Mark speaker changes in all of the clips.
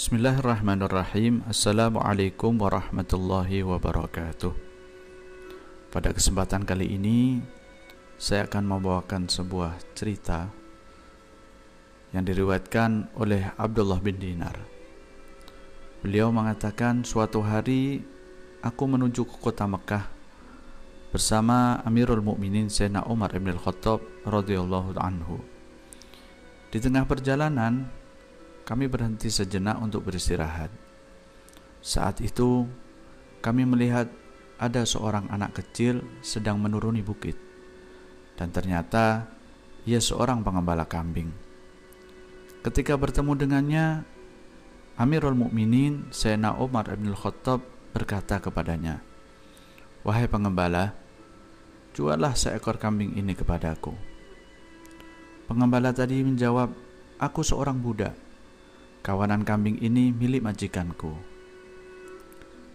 Speaker 1: Bismillahirrahmanirrahim. Assalamualaikum warahmatullahi wabarakatuh. Pada kesempatan kali ini Saya akan membawakan sebuah cerita Yang diriwayatkan oleh Abdullah bin Dinar. Beliau mengatakan suatu hari Aku menuju ke kota Mekah Bersama Amirul Mukminin Sayyidina Umar ibn al-Khattab radhiyallahu anhu. Di tengah perjalanan kami berhenti sejenak untuk beristirahat. Saat itu, kami melihat ada seorang anak kecil sedang menuruni bukit, dan ternyata ia seorang pengembala kambing. Ketika bertemu dengannya, Amirul Mukminin Sayyidina Umar bin Khattab berkata kepadanya, "Wahai pengembala, jualah seekor kambing ini kepadaku." Pengembala tadi menjawab, "Aku seorang budak Kawanan kambing ini milik majikanku.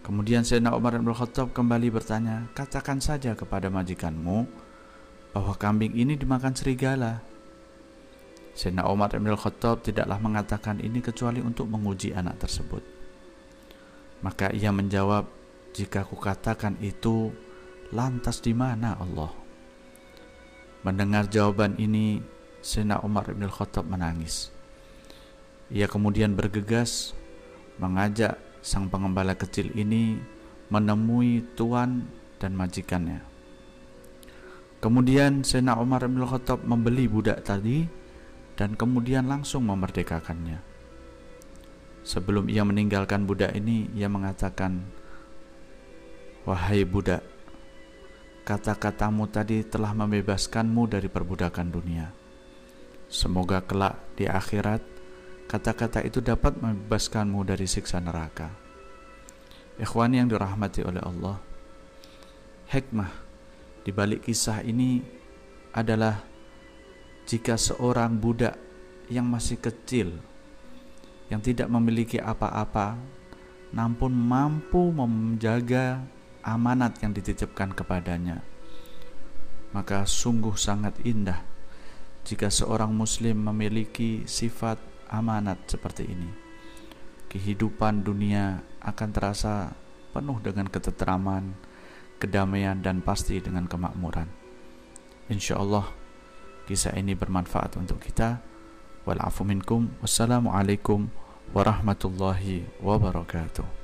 Speaker 1: Kemudian Sayyidina Umar bin Khattab kembali bertanya, katakan saja kepada majikanmu bahwa kambing ini dimakan serigala. Sayyidina Umar bin Khattab tidaklah mengatakan ini kecuali untuk menguji anak tersebut. Maka ia menjawab, jika aku katakan itu, lantas di mana Allah? Mendengar jawaban ini, Sayyidina Umar bin Khattab menangis. Ia kemudian bergegas mengajak sang pengembala kecil ini menemui tuan dan majikannya. Kemudian Sena Umar bin Khattab membeli budak tadi dan kemudian langsung memerdekakannya. Sebelum ia meninggalkan budak ini, ia mengatakan, "Wahai budak, kata-katamu tadi telah membebaskanmu dari perbudakan dunia. Semoga kelak di akhirat Kata-kata itu dapat membebaskanmu dari siksa neraka. Ikhwan yang dirahmati oleh Allah. Hikmah di balik kisah ini adalah jika seorang budak yang masih kecil yang tidak memiliki apa-apa namun mampu menjaga amanat yang dititipkan kepadanya maka sungguh sangat indah jika seorang muslim memiliki sifat amanat seperti ini, kehidupan dunia akan terasa penuh dengan ketentraman, kedamaian, dan pasti dengan kemakmuran. Insya Allah, kisah ini bermanfaat untuk kita. Walafu minkum. Wassalamualaikum warahmatullahi wabarakatuh.